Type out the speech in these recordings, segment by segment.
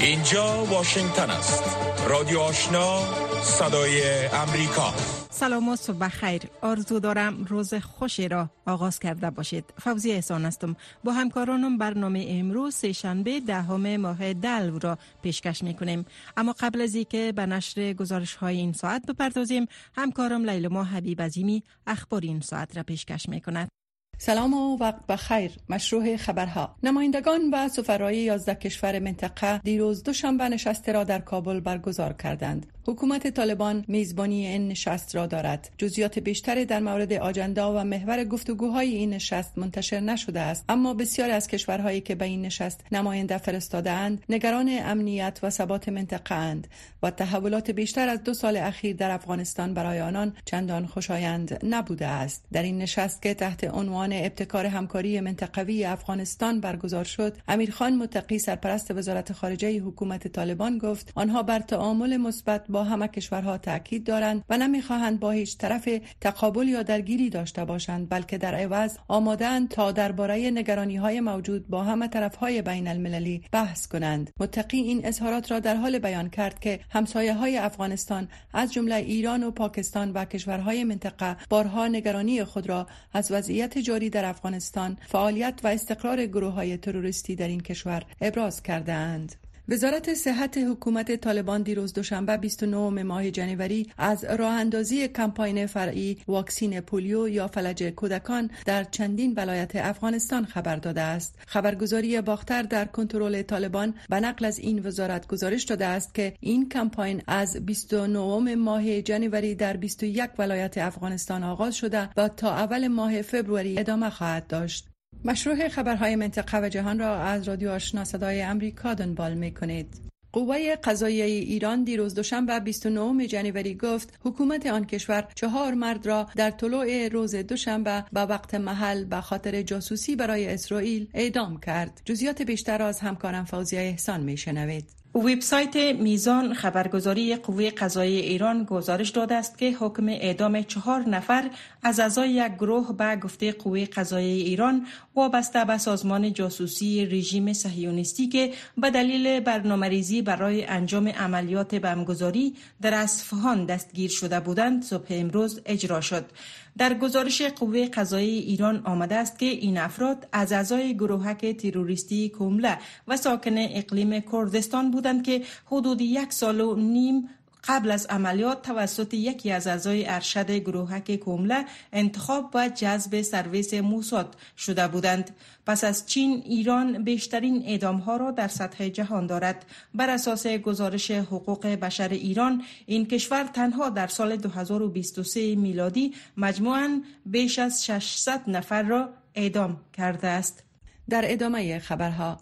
اینجا واشنگتن است. رادیو آشنا صدای امریکا. سلام و صبح خیر آرزو دارم روز خوشی را آغاز کرده باشید. فوزی احسان هستم. با همکارانم برنامه امروز سه شنبه دهم ماه دلو را پیشکش می کنیم اما قبل از اینکه به نشر گزارش های این ساعت بپردازیم همکارم لیلما حبیب عظیمی اخبار این ساعت را پیشکش می کند سلام و وقت بخیر مشروع خبرها. نمایندگان و سفرای 11 کشور منطقه دیروز دوشنبه نشسته را در کابل برگزار کردند. حکومت طالبان میزبانی این نشست را دارد. جزئیات بیشتری در مورد آجندا و محور گفتگوهای این نشست منتشر نشده است. اما بسیاری از کشورهایی که به این نشست نماینده فرستادهاند نگران امنیت و ثبات منطقه اند و تحولات بیشتر از دو سال اخیر در افغانستان برای آنان چندان خوشایند نبوده است. در این نشست که تحت عنوان ابتکار همکاری منطقوی افغانستان برگزار شد امیرخان متقی سرپرست وزارت خارجه حکومت طالبان گفت آنها بر تعامل مثبت با همه کشورها تاکید دارند و نمی‌خواهند با هیچ طرف تقابل یا درگیری داشته باشند بلکه در عوض آمادهاند تا درباره نگرانی های موجود با همه طرف های بین المللی بحث کنند متقی این اظهارات را در حال بیان کرد که همسایه های افغانستان از جمله ایران و پاکستان و کشورهای منطقه بارها نگرانی خود را از وضعیت جاری در افغانستان فعالیت و استقرار گروه های تروریستی در این کشور ابراز کردهاند. وزارت صحت حکومت طالبان دیروز دوشنبه 29 ماه جنوری از راه اندازی کمپاین فرعی واکسین پولیو یا فلج کودکان در چندین ولایت افغانستان خبر داده است. خبرگزاری باختر در کنترل طالبان به نقل از این وزارت گزارش داده است که این کمپاین از 29 ماه جنوری در 21 ولایت افغانستان آغاز شده و تا اول ماه فبروری ادامه خواهد داشت. مشروع خبرهای منطقه و جهان را از رادیو آشنا صدای امریکا دنبال می کنید. قوه قضاییه ایران دیروز دوشنبه 29 جنوری گفت حکومت آن کشور چهار مرد را در طلوع روز دوشنبه به وقت محل به خاطر جاسوسی برای اسرائیل اعدام کرد. جزیات بیشتر از همکارم فوزیه احسان می شنوید. وبسایت میزان خبرگزاری قوه قضایی ایران گزارش داده است که حکم اعدام چهار نفر از اعضای یک گروه به گفته قوه قضایی ایران وابسته به سازمان جاسوسی رژیم صهیونیستی که به دلیل برنامه‌ریزی برای انجام عملیات بمبگذاری در اصفهان دستگیر شده بودند صبح امروز اجرا شد. در گزارش قوه قضایی ایران آمده است که این افراد از اعضای گروهک تروریستی کومله و ساکن اقلیم کردستان بودند که حدود یک سال و نیم قبل از عملیات توسط یکی از اعضای ارشد گروهک کومله انتخاب و جذب سرویس موساد شده بودند. پس از چین ایران بیشترین اعدام ها را در سطح جهان دارد. بر اساس گزارش حقوق بشر ایران این کشور تنها در سال 2023 میلادی مجموعاً بیش از 600 نفر را اعدام کرده است. در ادامه خبرها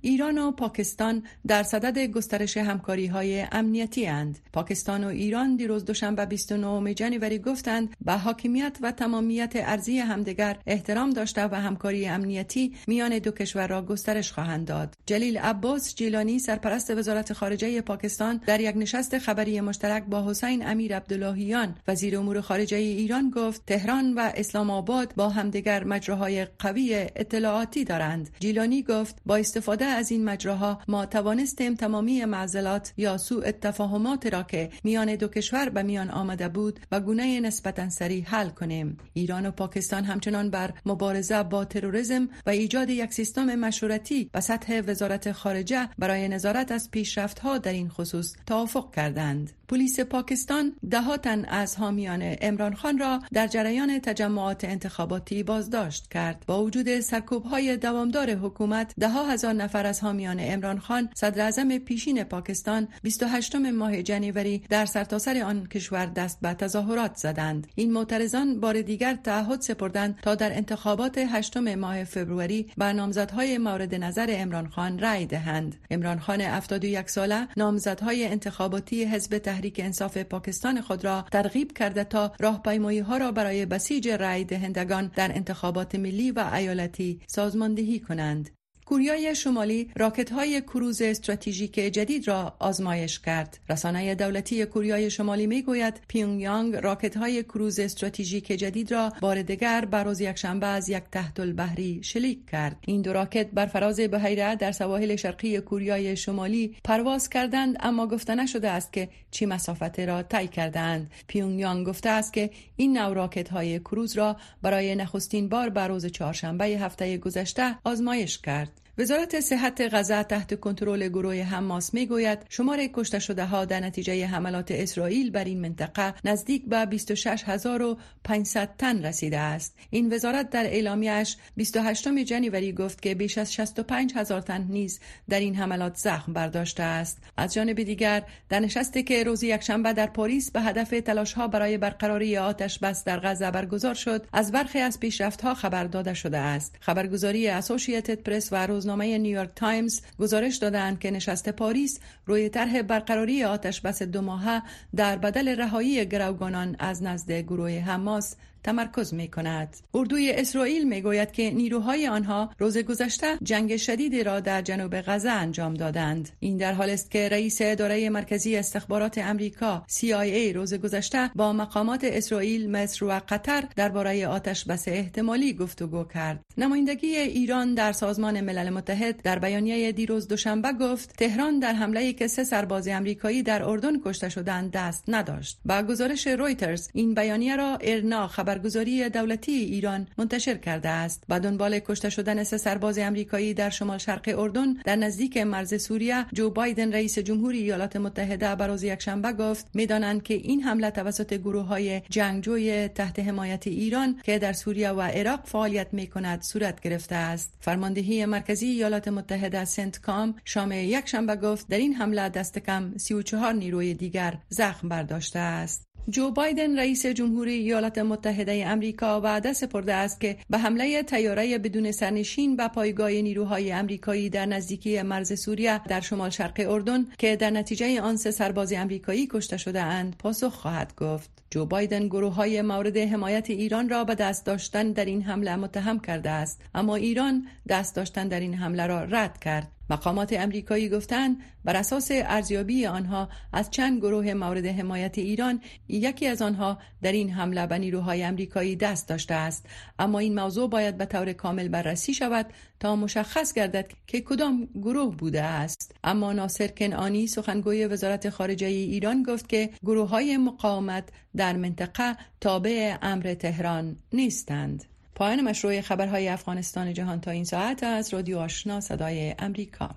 ایران و پاکستان در صدد گسترش همکاری های امنیتی اند. پاکستان و ایران دیروز دوشنبه 29 جنوری گفتند به حاکمیت و تمامیت ارزی همدیگر احترام داشته و همکاری امنیتی میان دو کشور را گسترش خواهند داد. جلیل عباس جیلانی سرپرست وزارت خارجه پاکستان در یک نشست خبری مشترک با حسین امیر عبداللهیان وزیر امور خارجه ایران گفت تهران و اسلام آباد با همدیگر مجراهای قوی اطلاعاتی دارند. جیلانی گفت با استفاده از این مجراها ما توانستیم تمامی معضلات یا سوء تفاهمات را که میان دو کشور به میان آمده بود و گونه نسبتا سریع حل کنیم. ایران و پاکستان همچنان بر مبارزه با تروریسم و ایجاد یک سیستم مشورتی به سطح وزارت خارجه برای نظارت از پیشرفتها در این خصوص توافق کردند. پلیس پاکستان ده تن از حامیان امران خان را در جریان تجمعات انتخاباتی بازداشت کرد. با وجود سرکوب های دوامدار حکومت ده هزار نفر از حامیان امران خان صدر اعظم پیشین پاکستان 28 ماه جنوری در سرتاسر آن کشور دست به تظاهرات زدند. این معترضان بار دیگر تعهد سپردند تا در انتخابات 8 ماه فوریه بر نامزدهای مورد نظر امران خان رأی دهند. امران خان 71 ساله نامزدهای انتخاباتی حزب تحریک انصاف پاکستان خود را ترغیب کرده تا راهپیمایی ها را برای بسیج رأی دهندگان در انتخابات ملی و ایالتی سازماندهی کنند. کوریای شمالی راکت های کروز استراتژیک جدید را آزمایش کرد. رسانه دولتی کوریای شمالی می گوید پیونگ راکت های کروز استراتژیک جدید را بار دیگر بر روز یکشنبه از یک تحت البحری شلیک کرد. این دو راکت بر فراز بحیره در سواحل شرقی کوریای شمالی پرواز کردند اما گفته نشده است که چی مسافت را طی کردند. پیونگ گفته است که این نوع راکت های کروز را برای نخستین بار بر روز چهارشنبه هفته گذشته آزمایش کرد. وزارت صحت غزه تحت کنترل گروه حماس می‌گوید شمار کشته شده ها در نتیجه حملات اسرائیل بر این منطقه نزدیک به 26500 تن رسیده است. این وزارت در اعلامیش 28 جنوری گفت که بیش از 65 هزار تن نیز در این حملات زخم برداشته است. از جانب دیگر در نشستی که روز یکشنبه در پاریس به هدف تلاش ها برای برقراری آتش بس در غزه برگزار شد از برخی از پیشرفت ها خبر داده شده است. خبرگزاری اسوسییتد پرس و روز روزنامه نیویورک تایمز گزارش دادند که نشست پاریس روی طرح برقراری آتش بس دو ماهه در بدل رهایی گروگانان از نزد گروه حماس تمرکز می کند. اردوی اسرائیل می گوید که نیروهای آنها روز گذشته جنگ شدیدی را در جنوب غزه انجام دادند. این در حال است که رئیس اداره مرکزی استخبارات امریکا CIA روز گذشته با مقامات اسرائیل، مصر و قطر درباره آتش بس احتمالی گفتگو کرد. نمایندگی ایران در سازمان ملل متحد در بیانیه دیروز دوشنبه گفت تهران در حمله که سه سرباز امریکایی در اردن کشته شدند دست نداشت. با گزارش رویترز این بیانیه را ارنا خبرگزاری دولتی ایران منتشر کرده است. با دنبال کشته شدن سه سرباز امریکایی در شمال شرق اردن در نزدیک مرز سوریه جو بایدن رئیس جمهوری ایالات متحده بر روز یکشنبه گفت می‌دانند که این حمله توسط گروه های جنگجوی تحت حمایت ایران که در سوریه و عراق فعالیت می کند صورت گرفته است. فرماندهی مرکزی ایالات متحده سنت کام شام یکشنبه گفت در این حمله دست کم 34 نیروی دیگر زخم برداشته است. جو بایدن رئیس جمهوری ایالات متحده امریکا وعده سپرده است که به حمله تیاره بدون سرنشین به پایگاه نیروهای امریکایی در نزدیکی مرز سوریه در شمال شرق اردن که در نتیجه آن سه سرباز امریکایی کشته شده اند پاسخ خواهد گفت. جو بایدن گروه های مورد حمایت ایران را به دست داشتن در این حمله متهم کرده است اما ایران دست داشتن در این حمله را رد کرد. مقامات امریکایی گفتند بر اساس ارزیابی آنها از چند گروه مورد حمایت ایران یکی از آنها در این حمله به نیروهای امریکایی دست داشته است. اما این موضوع باید به طور کامل بررسی شود تا مشخص گردد که کدام گروه بوده است. اما ناصر کنعانی سخنگوی وزارت خارجه ایران گفت که گروه های مقاومت در منطقه تابع امر تهران نیستند. پایان مشروع خبرهای افغانستان جهان تا این ساعت از رادیو آشنا صدای امریکا.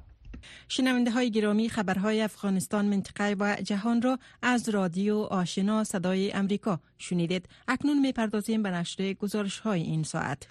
شنونده های گرامی خبرهای افغانستان منطقه و جهان را از رادیو آشنا صدای امریکا شنیدید. اکنون می‌پردازیم به نشر گزارش های این ساعت.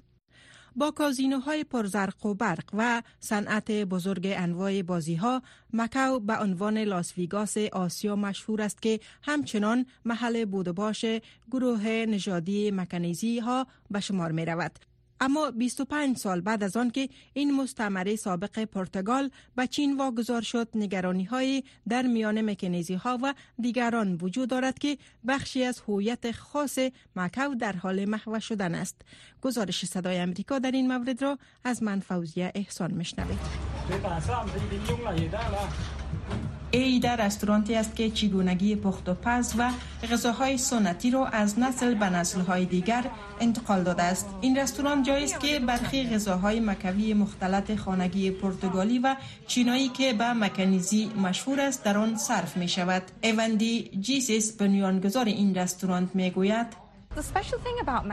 با کازینوهای پرزرق و برق و صنعت بزرگ انواع بازی ها مکاو به عنوان لاس ویگاس آسیا مشهور است که همچنان محل بود باش گروه نژادی مکنیزی ها به شمار می رود اما 25 سال بعد از آن که این مستعمره سابق پرتغال به چین واگذار شد نگرانی های در میان مکنیزی ها و دیگران وجود دارد که بخشی از هویت خاص مکو در حال محو شدن است. گزارش صدای امریکا در این مورد را از من فوزیه احسان مشنوید ایده رستورانتی است که چگونگی پخت و پز و غذاهای سنتی را از نسل به نسلهای دیگر انتقال داده است. این رستوران جایی است که برخی غذاهای مکوی مختلط خانگی پرتغالی و چینایی که به مکنیزی مشهور است در آن صرف می شود ایوندی جیسیس بنیانگذار این رستوران می گوید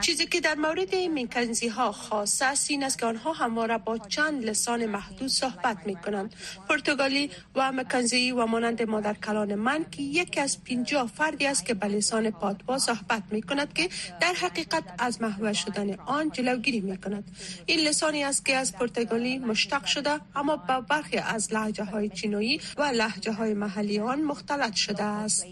چیزی که در مورد میکنزی ها خاص است این است که آنها همواره با چند لسان محدود صحبت می کنند پرتغالی و مکنزی و مانند مادر کلان من که یکی از پینجا فردی است که به لسان پاتوا صحبت می کند که در حقیقت از محو شدن آن جلوگیری می کند این لسانی است که از پرتغالی مشتق شده اما با برخی از لحجه های چینایی و لحجه های محلی آن مختلط شده است.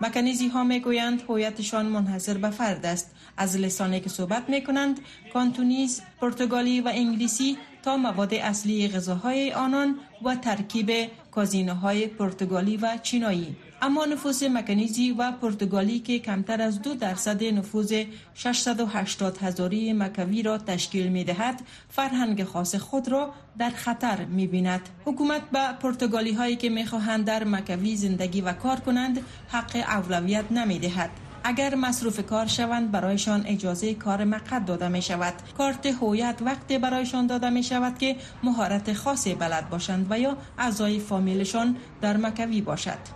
مکنیزی ها می‌گویند هویتشان منحصر به فرد است. از لسانی که صحبت می کنند کانتونیز، پرتغالی و انگلیسی تا مواد اصلی غذاهای آنان و ترکیب کازینه های پرتغالی و چینایی. اما نفوس مکنیزی و پرتغالی که کمتر از دو درصد نفوذ 680 هزاری مکوی را تشکیل می دهد فرهنگ خاص خود را در خطر می بیند. حکومت به پرتغالی هایی که می خواهند در مکوی زندگی و کار کنند حق اولویت نمی دهد. اگر مصروف کار شوند برایشان اجازه کار مقد داده می شود کارت هویت وقت برایشان داده می شود که مهارت خاصی بلد باشند و یا اعضای فامیلشان در مکوی باشد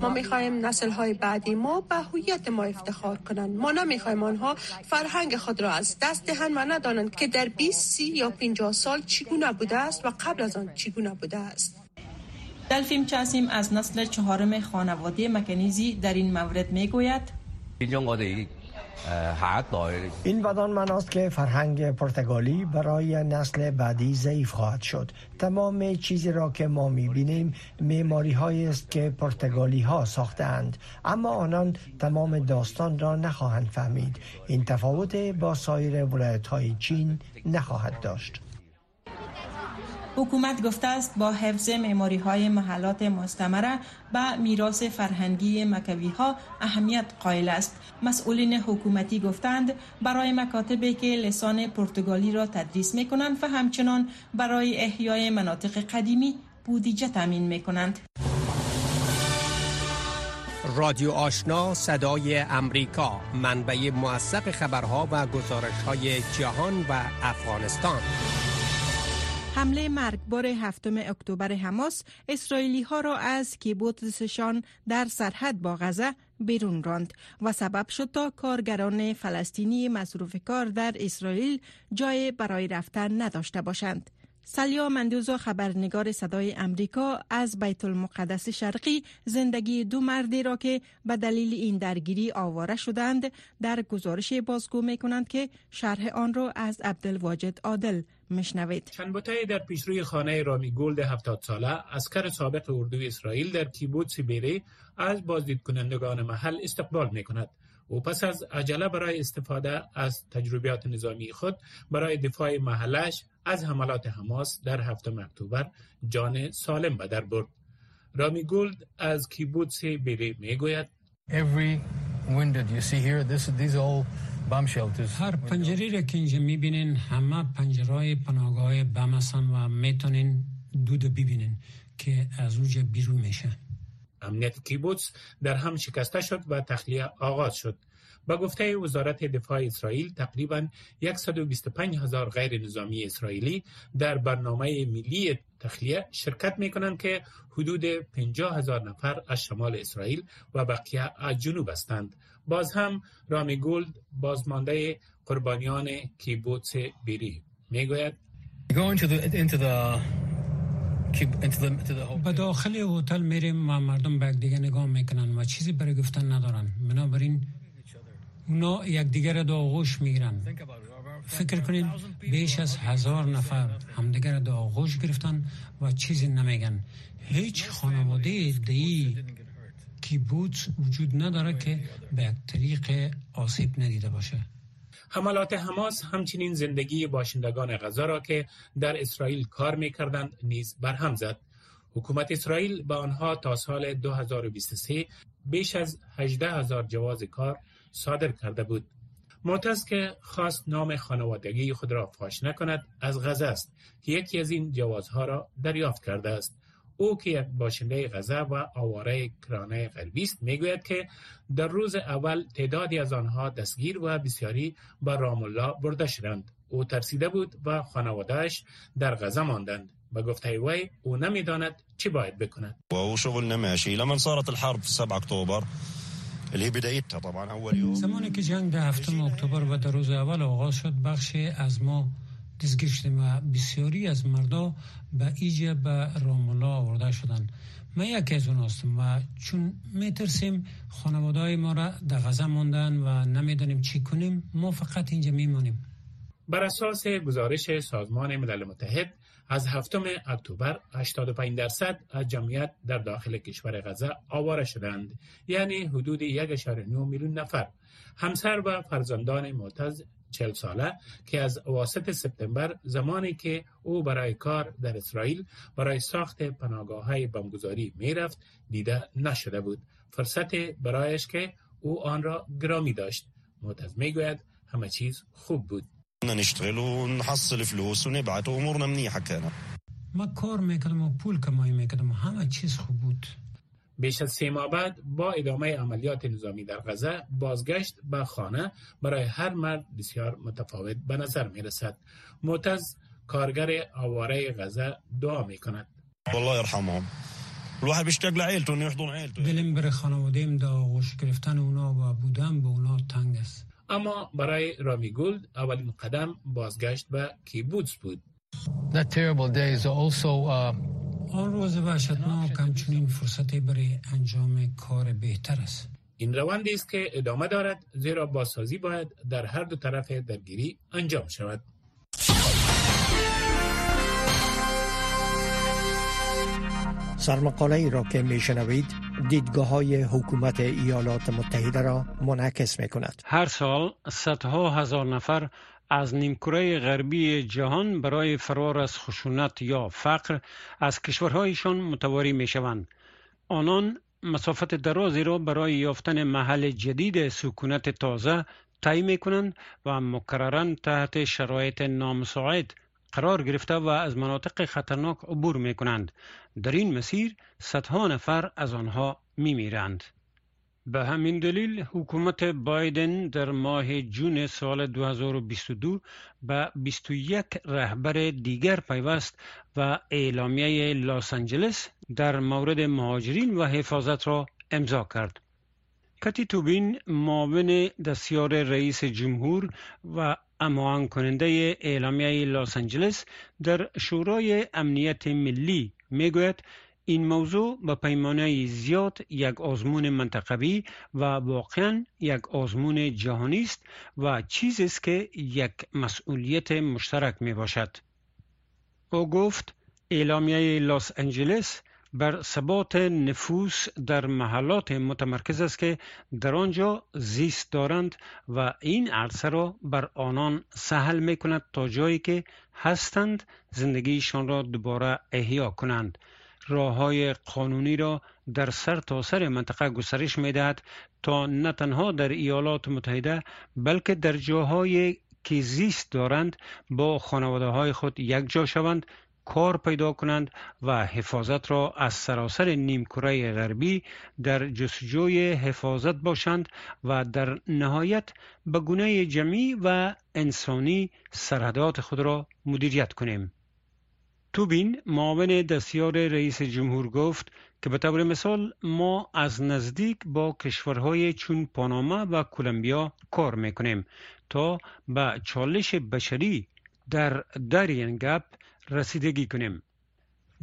ما می‌خواهیم نسل های بعدی ما به هویت ما افتخار کنند. ما نمی‌خواهیم آنها فرهنگ خود را از دست دهند و ندانند که در 20 سی یا 50 سال چگونه بوده است و قبل از آن چگونه بوده است. دلفیم چاسیم از نسل چهارم خانواده مکنیزی در این مورد این بدان مناست که فرهنگ پرتغالی برای نسل بعدی ضعیف خواهد شد. تمام چیزی را که ما می بینیم معماری هایی است که پرتغالی ها ساختند اما آنان تمام داستان را نخواهند فهمید. این تفاوت با سایر ولایت های چین نخواهد داشت. حکومت گفته است با حفظ معماری های محلات مستمره به میراث فرهنگی مکوی ها اهمیت قائل است. مسئولین حکومتی گفتند برای مکاتبی که لسان پرتغالی را تدریس می کنند و همچنان برای احیای مناطق قدیمی بودیجه تامین می کنند رادیو آشنا صدای امریکا منبع موثق خبرها و گزارش های جهان و افغانستان. حمله مرگبار هفتم اکتبر حماس اسرائیلی ها را از کیبوتسشان در سرحد با غزه بیرون راند و سبب شد تا کارگران فلسطینی مصروف کار در اسرائیل جای برای رفتن نداشته باشند. سالیا مندوزا خبرنگار صدای امریکا از بیت المقدس شرقی زندگی دو مردی را که به دلیل این درگیری آواره شدند در گزارش بازگو می کنند که شرح آن را از عبدالواجد عادل مشنوید چند در پیشروی خانه رامی گولد هفتاد ساله اسکر سابق اردوی اسرائیل در کیبوتس بیری از بازدید کنندگان محل استقبال می کند او پس از عجله برای استفاده از تجربیات نظامی خود برای دفاع محلش از حملات حماس در هفتم اکتبر جان سالم به در برد. رامی گولد از کیبوتس بیری می گوید هر پنجره را که اینجا می‌بینین همه پنجرهای پناهگاه بم و می‌تونین دود ببینین که از اونجا بیرون میشه. امنیت کیبوتس در هم شکسته شد و تخلیه آغاز شد. با گفته وزارت دفاع اسرائیل تقریبا 125 هزار غیر نظامی اسرائیلی در برنامه ملی تخلیه شرکت می کنند که حدود 50 هزار نفر از شمال اسرائیل و بقیه از جنوب هستند. باز هم رامی گولد بازمانده قربانیان کیبوتس بیری می گوید به داخل هتل میریم و مردم به دیگه نگاه می‌کنن و چیزی برای گفتن ندارن بنابراین اونا یکدیگر را آغوش می‌گیرن فکر کنین بیش از هزار نفر همدیگر را آغوش گرفتن و چیزی نمیگن. هیچ خانواده دی کیبوتس وجود نداره که به یک طریق آسیب ندیده باشه. حملات حماس همچنین زندگی باشندگان غزه را که در اسرائیل کار می‌کردند نیز برهم زد. حکومت اسرائیل به آنها تا سال 2023 بیش از 18 هزار جواز کار صادر کرده بود. معتز که خواست نام خانوادگی خود را فاش نکند از غزه است. که یکی از این جوازها را دریافت کرده است. او که یک باشنده غزه و آواره کرانه غربی است می‌گوید که در روز اول تعدادی از آنها دستگیر و بسیاری به رام الله برده شدند. او ترسیده بود و خانوادهش در غزه ماندند. به گفته وی او نمی‌داند چی باید بکند. و او شغل نمیشه لمن صارت الحرب 7 اکتبر زمانی که جنگ در هفتم اکتبر و در روز اول آغاز شد بخش از ما دستگیر شدیم و بسیاری از مردا به ایجا به رامولا آورده شدن من یکی از اون هستم و چون میترسیم خانواده ما را در غزه ماندن و نمی‌دانیم چی کنیم ما فقط اینجا میمانیم. بر اساس گزارش سازمان ملل متحد از هفتم اکتبر 85 درصد از جمعیت در داخل کشور غزه آواره شدند. یعنی حدود 1.9 میلیون نفر. همسر و فرزندان معتز چل ساله که از واسط سپتامبر زمانی که او برای کار در اسرائیل برای ساخت پناهگاه های بمگذاری می رفت دیده نشده بود. فرصت برایش که او آن را گرامی داشت. معتز می گوید همه چیز خوب بود. نشتغل و نحصل فلوس و نبعت امورنا منیحه كانت. ما کار می‌کردم و پول کمایی می‌کردم همه چیز خوب بود بیش از سه ماه بعد با ادامه عملیات نظامی در غزه بازگشت به خانه برای هر مرد بسیار متفاوت به نظر می رسد. معتز کارگر آواره غزه دعا می کند. والله يرحمهم الواحد بيشتاق لعيلته انه يحضن عيلته. دلم بر خانوادیم دا آغوش گرفتن اونا و بودن به اونا تنگ است. اما برای رامی گولد اولین قدم بازگشت به کیبوتس بود. Uh, آن روز وحشتناک همچنین فرصتی برای انجام کار بهتر است این روندی است که ادامه دارد زیرا بازسازی باید در هر دو طرف درگیری انجام شود. سرمقاله ای را که می شنوید دیدگاه های حکومت ایالات متحده را منعکس می کند. هر سال صدها هزار نفر از نیمکره غربی جهان برای فرار از خشونت یا فقر از کشورهایشان متواری می شوند. آنان مسافت درازی را برای یافتن محل جدید سکونت تازه طی می کنند و مکررن تحت شرایط نامساعد قرار گرفته و از مناطق خطرناک عبور می کنند. در این مسیر صدها نفر از آنها می میرند. به همین دلیل حکومت بایدن در ماه جون سال 2022 به 21 رهبر دیگر پیوست و اعلامیه لس آنجلس در مورد مهاجرین و حفاظت را امضا کرد. کتی توبین معاون دستیار رئیس جمهور و اماهنگ کننده اعلامیه لس آنجلس در شورای امنیت ملی می‌گوید این موضوع به پیمانه زیاد یک آزمون منطقوی و واقعا یک آزمون جهانی است و چیزی است که یک مسئولیت مشترک می باشد. او گفت اعلامیه لس آنجلس بر ثبات نفوس در محلات متمرکز است که در آنجا زیست دارند و این عرصه را بر آنان سهل می کند تا جایی که هستند زندگیشان را دوباره احیا کنند. راه های قانونی را در سر تا سر منطقه گسترش می دهد تا نه تنها در ایالات متحده بلکه در جاهایی که زیست دارند با خانواده های خود یک جا شوند کار پیدا کنند و حفاظت را از سراسر نیمکره غربی در جستجوی حفاظت باشند و در نهایت به گونه جمعی و انسانی سرحدات خود را مدیریت کنیم. توبین معاون دستیار رئیس جمهور گفت که به طور مثال ما از نزدیک با کشورهای چون پاناما و کولمبیا کار می‌کنیم تا به چالش بشری در دریانگپ رسیدگی کنیم.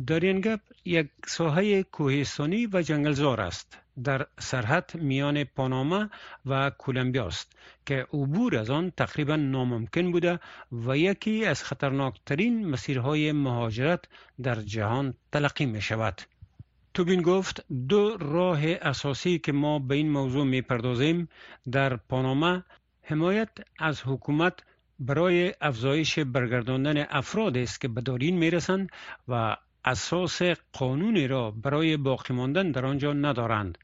دریانگپ یک ساحه کوهستانی و جنگلزار است. در سرحد میان پاناما و کولمبیا است که عبور از آن تقریبا ناممکن بوده و یکی از خطرناکترین مسیرهای مهاجرت در جهان تلقی می شود. توبین گفت دو راه اساسی که ما به این موضوع می پردازیم در پاناما حمایت از حکومت برای افزایش برگرداندن افراد است که به دارین می رسند و اساس قانونی را برای باقی ماندن در آنجا ندارند.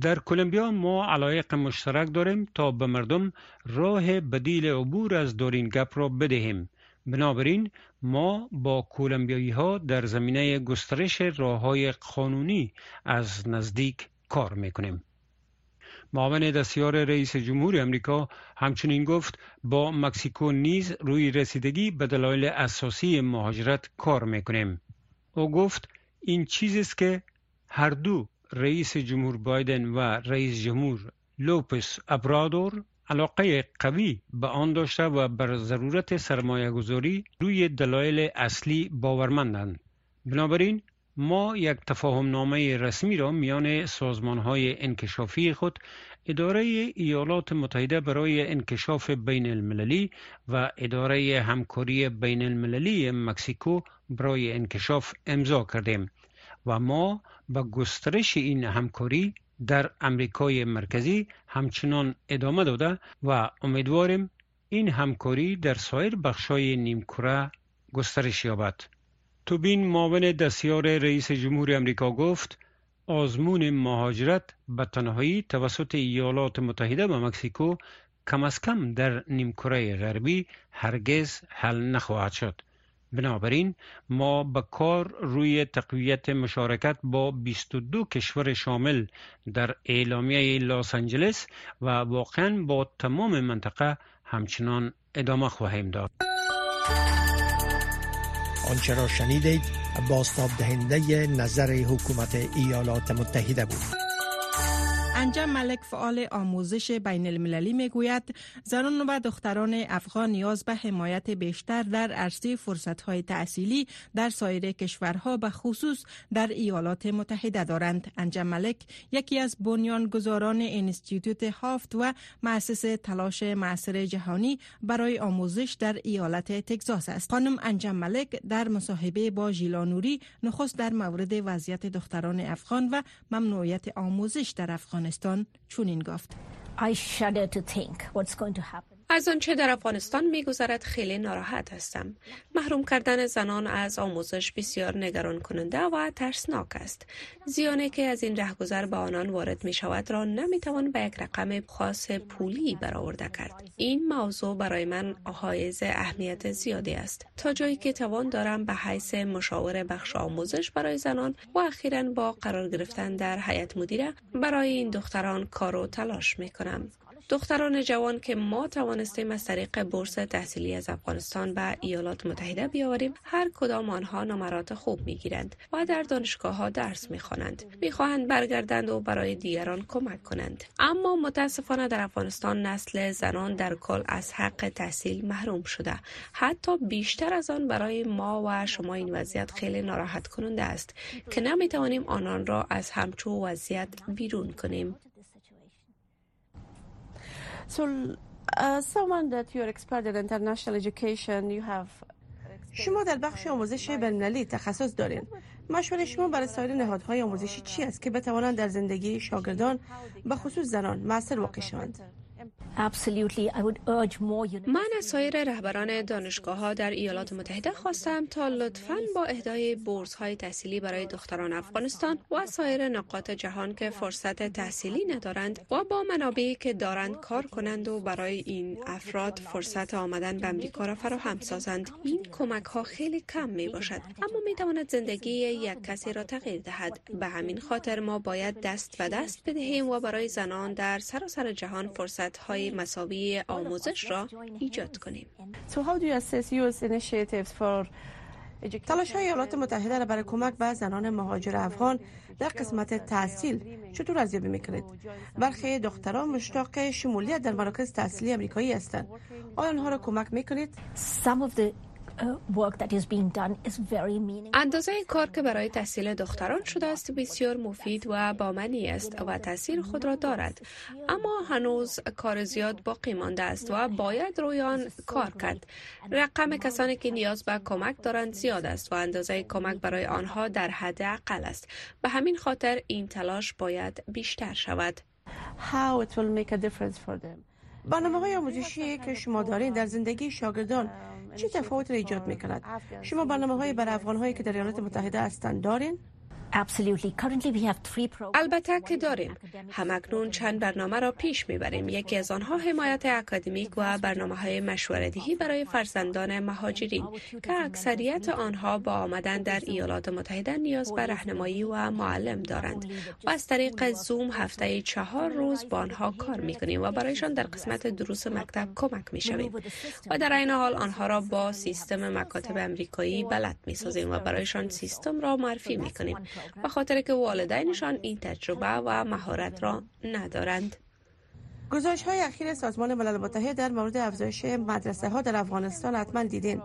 در کلمبیا ما علایق مشترک داریم تا به مردم راه بدیل عبور از دورین گپ را بدهیم. بنابراین ما با کولمبیایی ها در زمینه گسترش راه های قانونی از نزدیک کار می‌کنیم. معاون دستیار رئیس جمهور امریکا همچنین گفت با مکسیکو نیز روی رسیدگی به دلایل اساسی مهاجرت کار می‌کنیم. او گفت این چیزی است که هر دو رئیس جمهور بایدن و رئیس جمهور لوپس ابرادور علاقه قوی به آن داشته و بر ضرورت سرمایه گذاری روی دلایل اصلی باورمندند. بنابراین ما یک تفاهم نامه رسمی را میان سازمان های انکشافی خود اداره ایالات متحده برای انکشاف بین المللی و اداره همکاری بین المللی مکسیکو برای انکشاف امضا کردیم و ما به گسترش این همکاری در امریکای مرکزی همچنان ادامه داده و امیدواریم این همکاری در سایر بخشای نیمکره گسترش یابد. توبین معاون دستیار رئیس جمهور امریکا گفت آزمون مهاجرت به تنهایی توسط ایالات متحده و مکسیکو کم از کم در نیمکره غربی هرگز حل نخواهد شد. بنابراین ما به کار روی تقویت مشارکت با 22 کشور شامل در اعلامیه لاس آنجلس و واقعا با تمام منطقه همچنان ادامه خواهیم داد. آنچه را شنیدید باستاب دهنده نظر حکومت ایالات متحده بود. انجام ملک فعال آموزش بین المللی می گوید زنان و دختران افغان نیاز به حمایت بیشتر در عرصه فرصت های تحصیلی در سایر کشورها به خصوص در ایالات متحده دارند. انجام ملک یکی از بنیانگذاران انستیتوت هافت و مؤسس تلاش معصر جهانی برای آموزش در ایالت تگزاس است. خانم انجام ملک در مصاحبه با ژیلانوری نخست در مورد وضعیت دختران افغان و ممنوعیت آموزش در افغان افغانستان چونین گفت از آنچه در افغانستان میگذرد خیلی ناراحت هستم. محروم کردن زنان از آموزش بسیار نگران کننده و ترسناک است. زیانی که از این رهگذر به آنان وارد می شود را نمی توان به یک رقم خاص پولی برآورده کرد. این موضوع برای من حائز اهمیت زیادی است. تا جایی که توان دارم به حیث مشاور بخش آموزش برای زنان و اخیرا با قرار گرفتن در هیئت مدیره برای این دختران کار و تلاش می کنم. دختران جوان که ما توانستیم از طریق بورس تحصیلی از افغانستان به ایالات متحده بیاوریم هر کدام آنها نمرات خوب می‌گیرند و در دانشگاه ها درس می‌خوانند. می‌خواهند برگردند و برای دیگران کمک کنند. اما متاسفانه در افغانستان نسل زنان در کل از حق تحصیل محروم شده. حتی بیشتر از آن برای ما و شما این وضعیت خیلی ناراحت کننده است که نمی‌توانیم آنان را از همچو وضعیت بیرون کنیم. So, uh, someone that you're expert in international education, you have شما در بخش آموزش بین‌المللی تخصص دارین. مشورت شما برای سایر نهادهای آموزشی چی است که بتوانند در زندگی شاگردان به خصوص زنان موثر واقع شوند؟ من از سایر رهبران دانشگاه ها در ایالات متحده خواستم تا لطفا با اهدای بورس های تحصیلی برای دختران افغانستان و سایر نقاط جهان که فرصت تحصیلی ندارند و با منابعی که دارند کار کنند و برای این افراد فرصت آمدن به امریکا را فراهم سازند. این کمک ها خیلی کم می باشد اما می تواند زندگی یک کسی را تغییر دهد. به همین خاطر ما باید دست و دست بدهیم و برای زنان در سراسر جهان فرصت های مساوی آموزش را ایجاد کنیم. تلاش های ایالات متحده را برای کمک به زنان مهاجر افغان در قسمت تحصیل چطور ارزیابی می‌کنید؟ برخی دختران مشتاق شمولیت در مراکز تحصیلی امریکایی هستند. آیا آنها را کمک می‌کنید؟ اندازه کار که برای تحصیل دختران شده است بسیار مفید و بامنی است و تاثیر خود را دارد. اما هنوز کار زیاد باقی مانده است و باید روی آن کار کرد. رقم کسانی که نیاز به کمک دارند زیاد است و اندازه کمک برای آنها در حد اقل است. به همین خاطر این تلاش باید بیشتر شود. برنامه های آموزشی که شما دارین در زندگی شاگردان چه تفاوت را ایجاد می کند؟ شما برنامه های برای افغان هایی که در ایالات متحده هستند دارین؟ البته که داریم. همکنون چند برنامه را پیش می‌بریم. یکی از آنها حمایت اکادمیک و برنامه های مشورتی برای فرزندان مهاجرین که اکثریت آنها با آمدن در ایالات متحده نیاز به راهنمایی و معلم دارند و از طریق زوم هفته چهار روز با آنها کار می‌کنیم و برایشان در قسمت دروس مکتب کمک می‌شویم. و در این حال آنها را با سیستم مکاتب امریکایی بلد می‌سازیم و برایشان سیستم را معرفی می‌کنیم. به خاطر که والدینشان این تجربه و مهارت را ندارند. گزارش های اخیر سازمان ملل متحد در مورد افزایش مدرسه ها در افغانستان حتما دیدین.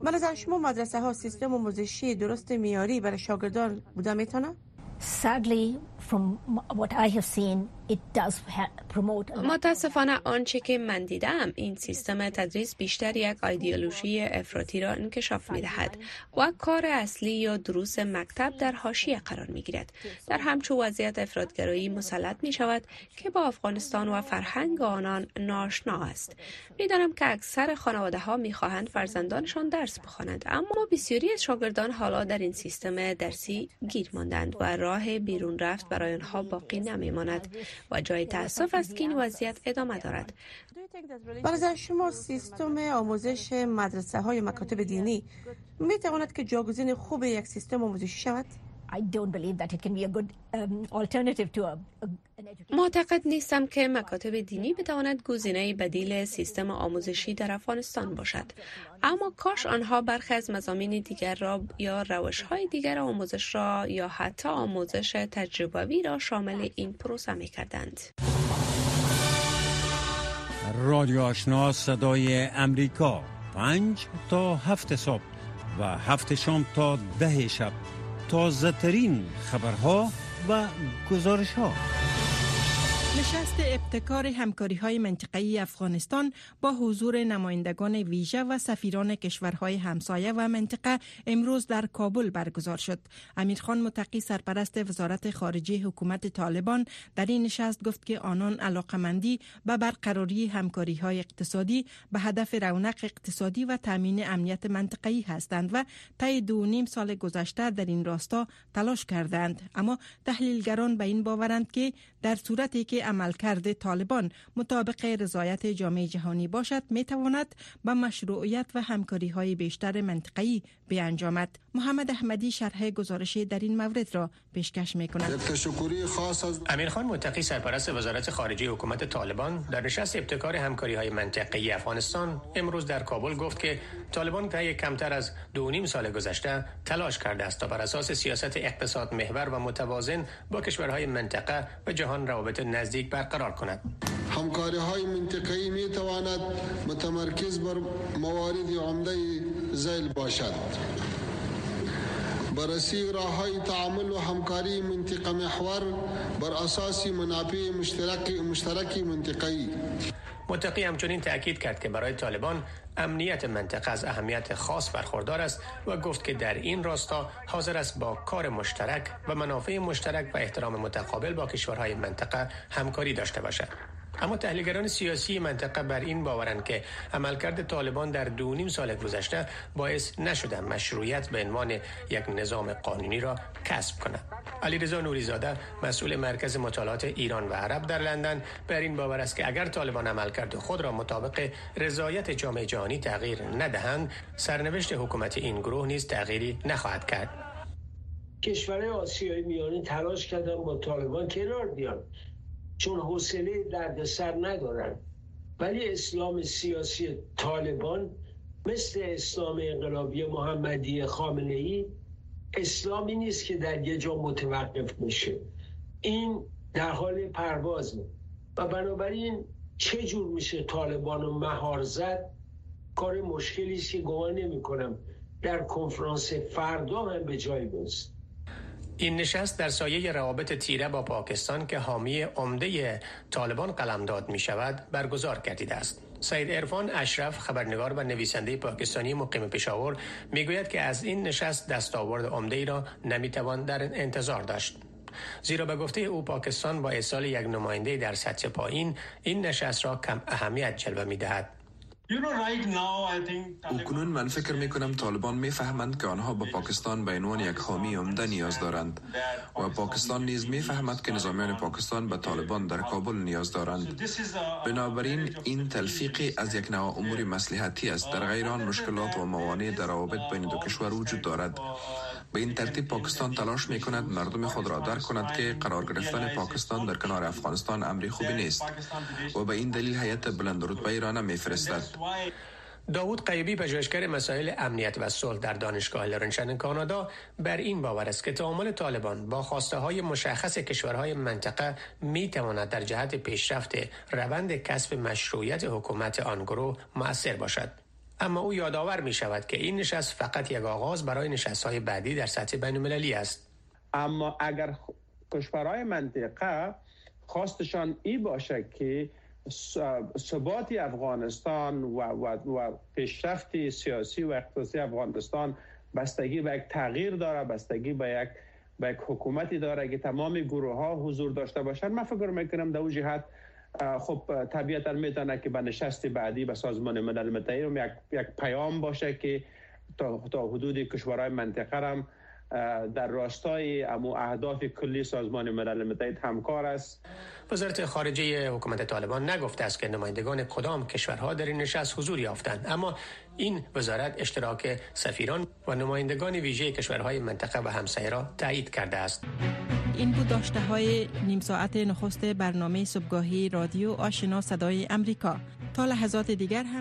به نظر شما مدرسه ها سیستم آموزشی درست میاری برای شاگردان بوده می‌تونه؟ متاسفانه آنچه که من دیدم این سیستم تدریس بیشتر یک ایدئولوژی افراطی را انکشاف می دهد و کار اصلی یا دروس مکتب در حاشیه قرار می گیرد در همچو وضعیت افرادگرایی مسلط می شود که با افغانستان و فرهنگ آنان ناشنا است. می‌دانم که اکثر خانواده ها می خواهند فرزندانشان درس بخوانند اما بسیاری از شاگردان حالا در این سیستم درسی گیر ماندند و راه بیرون رفت برای آنها باقی نمی ماند و جای تاسف است که این وضعیت ادامه دارد برای شما سیستم آموزش مدرسه های مکاتب دینی می تواند که جاگزین خوب یک سیستم آموزشی شود؟ معتقد نیستم که مکاتب دینی بتواند گزینه بدیل سیستم آموزشی در افغانستان باشد. اما کاش آنها برخی از مزامین دیگر را یا روش های دیگر آموزش را یا حتی آموزش تجربوی را شامل این پروسه می کردند. رادیو آشنا صدای امریکا. پنج تا هفت صبح و هفت شام تا ده شب. تازه ترین خبرها و گزارش ها نشست ابتکار همکاری های منطقه‌ای افغانستان با حضور نمایندگان ویژه و سفیران کشورهای همسایه و منطقه امروز در کابل برگزار شد. امیرخان متقی سرپرست وزارت خارجه حکومت طالبان در این نشست گفت که آنان علاقمندی به برقراری همکاری های اقتصادی به هدف رونق اقتصادی و تامین امنیت منطقه‌ای هستند و طی دو نیم سال گذشته در این راستا تلاش کردند اما تحلیلگران به این باورند که در صورتی که عملکرد طالبان مطابق رضایت جامعه جهانی باشد می تواند به مشروعیت و همکاری های بیشتر منطقه‌ای بیانجامد محمد احمدی شرح گزارش در این مورد را پیشکش می کند خاص از امیرخان متقی سرپرست وزارت خارجه حکومت طالبان در نشست ابتکار همکاری های منطقه‌ای افغانستان امروز در کابل گفت که طالبان طی کمتر از دو نیم سال گذشته تلاش کرده است تا بر اساس سیاست اقتصاد محور و متوازن با کشورهای منطقه و جهان روابط نزدیک برقرار کند. همکاری های منطقه‌ای می تواند متمرکز بر موارد عمده زیل باشد. بررسی راه های تعامل و همکاری منطقه محور بر اساس منافع مشترک مشترک منطقه‌ای. متقی همچنین تاکید کرد که برای طالبان امنیت منطقه از اهمیت خاص برخوردار است و گفت که در این راستا حاضر است با کار مشترک و منافع مشترک و احترام متقابل با کشورهای منطقه همکاری داشته باشد. اما تحلیلگران سیاسی منطقه بر این باورند که عملکرد طالبان در دو نیم سال گذشته باعث نشده مشروعیت به عنوان یک نظام قانونی را کسب کند. علیرضا نوریزاده مسئول مرکز مطالعات ایران و عرب در لندن بر این باور است که اگر طالبان عملکرد خود را مطابق رضایت جامعه جهانی تغییر ندهند سرنوشت حکومت این گروه نیز تغییری نخواهد کرد. کشورهای آسیای میانه تلاش کردن با طالبان کنار بیان. چون حوصله دردسر ندارن. ولی اسلام سیاسی طالبان مثل اسلام انقلابی محمدی خامنه ای اسلامی نیست که در یه جا متوقف بشه. این در حال پرواز و بنابراین چه جور میشه طالبان رو مهار زد؟ کار مشکلی است که گمان نمی کنم در کنفرانس فردا هم به جای برسه این نشست در سایه روابط تیره با پاکستان که حامی عمده طالبان قلمداد می شود برگزار گردیده است. سید ارفان اشرف خبرنگار و نویسنده پاکستانی مقیم پشاور می‌گوید که از این نشست دستاورد عمده ای را نمی‌توان در انتظار داشت. زیرا به گفته او پاکستان با ارسال یک نماینده در سطح پایین این نشست را کم اهمیت جلوه می دهد. کنون من فکر می کنم طالبان می فهمند که آنها با پاکستان به عنوان یک حامی عمده نیاز دارند. و پاکستان نیز می فهمد که نظامیان پاکستان به طالبان در کابل نیاز دارند. بنابراین این تلفیقی از یک نوع امور مسلحتی است. در غیر آن مشکلات و موانع در روابط بین دو کشور وجود دارد. به این ترتیب پاکستان تلاش می کند مردم خود را درک کند که قرار گرفتن پاکستان در کنار افغانستان امری خوبی نیست و به این دلیل هیئت بلند رتبه را نمیفرستد. داوود قیبی پژوهشگر مسائل امنیت و صلح در دانشگاه لرنشن کانادا بر این باور است که تعامل طالبان با خواسته های مشخص کشورهای منطقه می تواند در جهت پیشرفت روند کسب مشروعیت حکومت آن گروه مؤثر باشد. اما او یادآور می شود که این نشست فقط یک آغاز برای نشست های بعدی در سطح بین المللی است. اما اگر کشورهای منطقه خواستشان ای باشه که ثبات افغانستان و, و, و پیشرفت سیاسی و اقتصادی افغانستان بستگی به یک تغییر داره بستگی به یک یک حکومتی داره که تمام گروه ها حضور داشته باشند من فکر می‌کنم در جهت خب طبیعتا می‌تونه که به نشست بعدی به سازمان ملل متحد یک, یک پیام باشه که تا, تا حدود کشورهای منطقه هم در راستای امو اهداف کلی سازمان ملل متحد همکار است. وزارت خارجه حکومت طالبان نگفته است که نمایندگان کدام کشورها در این نشست حضور یافتند. اما این وزارت اشتراک سفیران و نمایندگان ویژه کشورهای منطقه و همسایه را تایید کرده است. این بود داشته های نیم ساعت نخست برنامه صبحگاهی رادیو آشنا صدای امریکا. تا لحظات دیگر هم